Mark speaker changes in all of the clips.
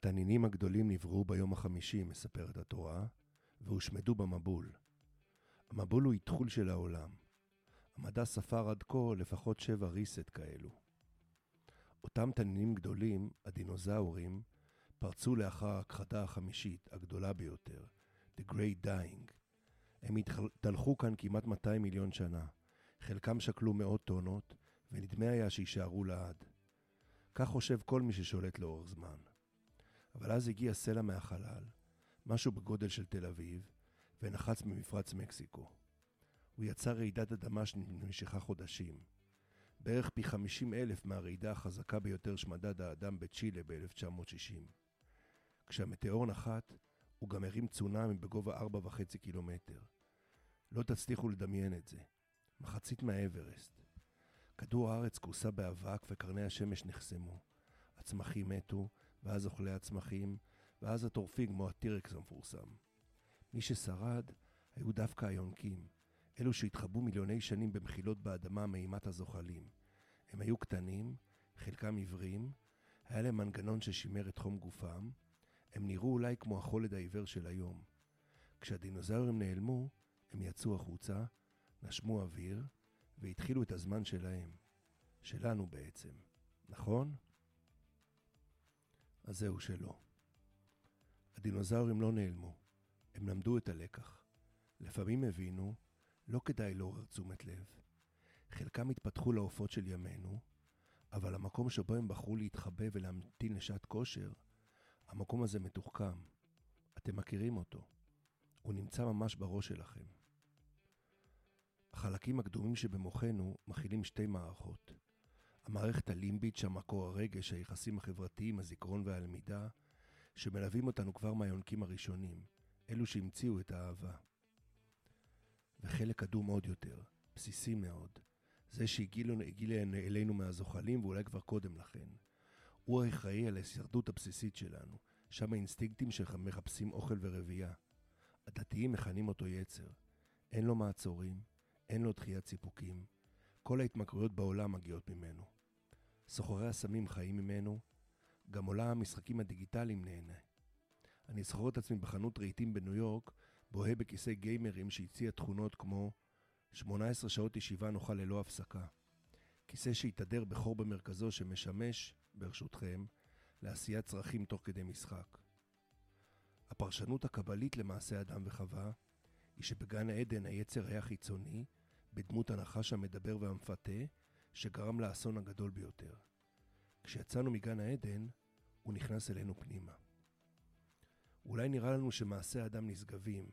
Speaker 1: התנינים הגדולים נבראו ביום החמישי, מספרת התורה, והושמדו במבול. המבול הוא איתחול של העולם. המדע ספר עד כה לפחות שבע ריסט כאלו. אותם תנינים גדולים, הדינוזאורים, פרצו לאחר ההכחדה החמישית, הגדולה ביותר, The Great Dying. הם התהלכו כאן כמעט 200 מיליון שנה. חלקם שקלו מאות טונות, ונדמה היה שיישארו לעד. כך חושב כל מי ששולט לאורך זמן. אבל אז הגיע סלע מהחלל, משהו בגודל של תל אביב, ונחץ ממפרץ מקסיקו. הוא יצר רעידת אדמה שנמשכה חודשים. בערך פי 50 אלף מהרעידה החזקה ביותר שמדד האדם בצ'ילה ב-1960. כשהמטאור נחת, הוא גם הרים צונאמי בגובה 4.5 קילומטר. לא תצליחו לדמיין את זה. מחצית מהאברסט. כדור הארץ כוסה באבק וקרני השמש נחסמו. הצמחים מתו, ואז אוכלי הצמחים, ואז הטורפים כמו הטירקס המפורסם. מי ששרד היו דווקא היונקים, אלו שהתחבאו מיליוני שנים במחילות באדמה מאימת הזוחלים. הם היו קטנים, חלקם עיוורים, היה להם מנגנון ששימר את חום גופם, הם נראו אולי כמו החולד העיוור של היום. כשהדינוזאורים נעלמו, הם יצאו החוצה, נשמו אוויר, והתחילו את הזמן שלהם. שלנו בעצם. נכון? אז זהו שלא. הדינוזאורים לא נעלמו, הם למדו את הלקח. לפעמים הבינו, לא כדאי לעורר תשומת לב. חלקם התפתחו לעופות של ימינו, אבל המקום שבו הם בחרו להתחבא ולהמתין לשעת כושר, המקום הזה מתוחכם. אתם מכירים אותו. הוא נמצא ממש בראש שלכם. החלקים הקדומים שבמוחנו מכילים שתי מערכות. המערכת הלימבית שהמקור הרגש, היחסים החברתיים, הזיכרון והלמידה, שמלווים אותנו כבר מהיונקים הראשונים, אלו שהמציאו את האהבה. וחלק קדום עוד יותר, בסיסי מאוד, זה שהגיע אלינו מהזוחלים ואולי כבר קודם לכן. הוא האחראי על ההישרדות הבסיסית שלנו, שם האינסטינקטים שמחפשים אוכל ורבייה. הדתיים מכנים אותו יצר. אין לו מעצורים, אין לו דחיית סיפוקים. כל ההתמכרויות בעולם מגיעות ממנו. סוחרי הסמים חיים ממנו, גם עולם המשחקים הדיגיטליים נהנה. אני זוכר את עצמי בחנות רהיטים בניו יורק, בוהה בכיסא גיימרים שהציע תכונות כמו 18 שעות ישיבה נוחה ללא הפסקה. כיסא שהתהדר בחור במרכזו שמשמש, ברשותכם, לעשיית צרכים תוך כדי משחק. הפרשנות הקבלית למעשה אדם וחווה היא שבגן העדן היצר היה חיצוני, בדמות הנחש המדבר והמפתה, שגרם לאסון הגדול ביותר. כשיצאנו מגן העדן, הוא נכנס אלינו פנימה. אולי נראה לנו שמעשי האדם נשגבים,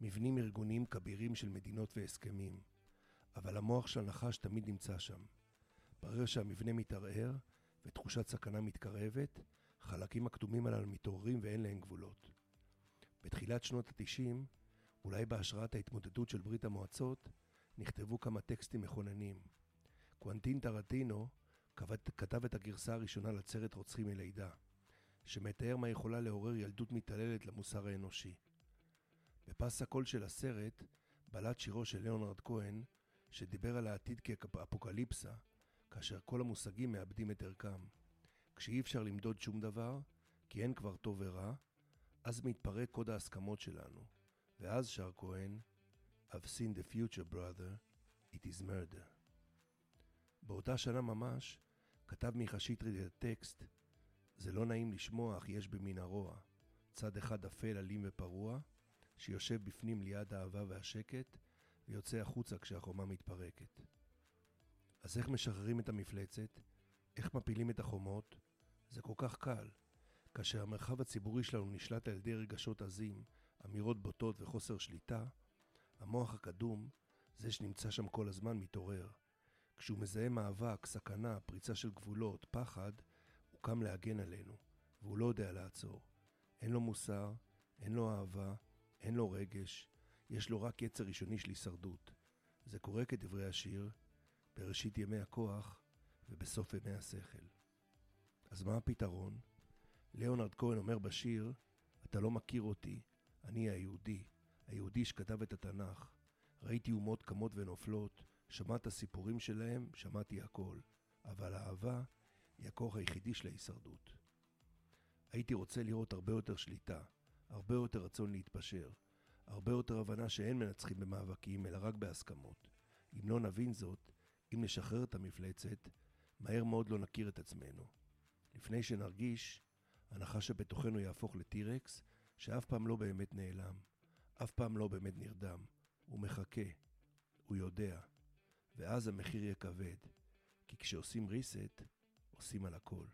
Speaker 1: מבנים ארגוניים כבירים של מדינות והסכמים, אבל המוח של הנחש תמיד נמצא שם. ברגע שהמבנה מתערער ותחושת סכנה מתקרבת, חלקים הכתומים הללו מתעוררים ואין להם גבולות. בתחילת שנות ה-90, אולי בהשראת ההתמודדות של ברית המועצות, נכתבו כמה טקסטים מכוננים. קוונטין טרטינו כתב את הגרסה הראשונה לסרט רוצחים מלידה, שמתאר מה יכולה לעורר ילדות מתעללת למוסר האנושי. בפס הקול של הסרט בלט שירו של ליאונרד כהן, שדיבר על העתיד כאפוקליפסה, כאשר כל המושגים מאבדים את ערכם. כשאי אפשר למדוד שום דבר, כי אין כבר טוב ורע, אז מתפרק קוד ההסכמות שלנו. ואז שר כהן, I've seen the future, brother, it is murder. באותה שנה ממש, כתב מיכה שטרית את הטקסט, זה לא נעים לשמוע, אך יש במין הרוע. צד אחד אפל, אלים ופרוע, שיושב בפנים ליד האהבה והשקט, ויוצא החוצה כשהחומה מתפרקת. אז איך משחררים את המפלצת? איך מפילים את החומות? זה כל כך קל. כאשר המרחב הציבורי שלנו נשלט על ידי רגשות עזים, אמירות בוטות וחוסר שליטה, המוח הקדום, זה שנמצא שם כל הזמן, מתעורר. כשהוא מזהה מאבק, סכנה, פריצה של גבולות, פחד, הוא קם להגן עלינו, והוא לא יודע לעצור. אין לו מוסר, אין לו אהבה, אין לו רגש, יש לו רק יצר ראשוני של הישרדות. זה קורה כדברי השיר, בראשית ימי הכוח ובסוף ימי השכל. אז מה הפתרון? ליאונרד כהן אומר בשיר, אתה לא מכיר אותי, אני היהודי, היהודי שכתב את התנ"ך. ראיתי אומות קמות ונופלות, שמעת סיפורים שלהם, שמעתי הכל. אבל האהבה היא הכוח היחידי של ההישרדות. הייתי רוצה לראות הרבה יותר שליטה, הרבה יותר רצון להתפשר, הרבה יותר הבנה שאין מנצחים במאבקים, אלא רק בהסכמות. אם לא נבין זאת, אם נשחרר את המפלצת, מהר מאוד לא נכיר את עצמנו. לפני שנרגיש, הנחש שבתוכנו יהפוך לטירקס, שאף פעם לא באמת נעלם, אף פעם לא באמת נרדם. הוא מחכה, הוא יודע, ואז המחיר יהיה כבד, כי כשעושים reset, עושים על הכל.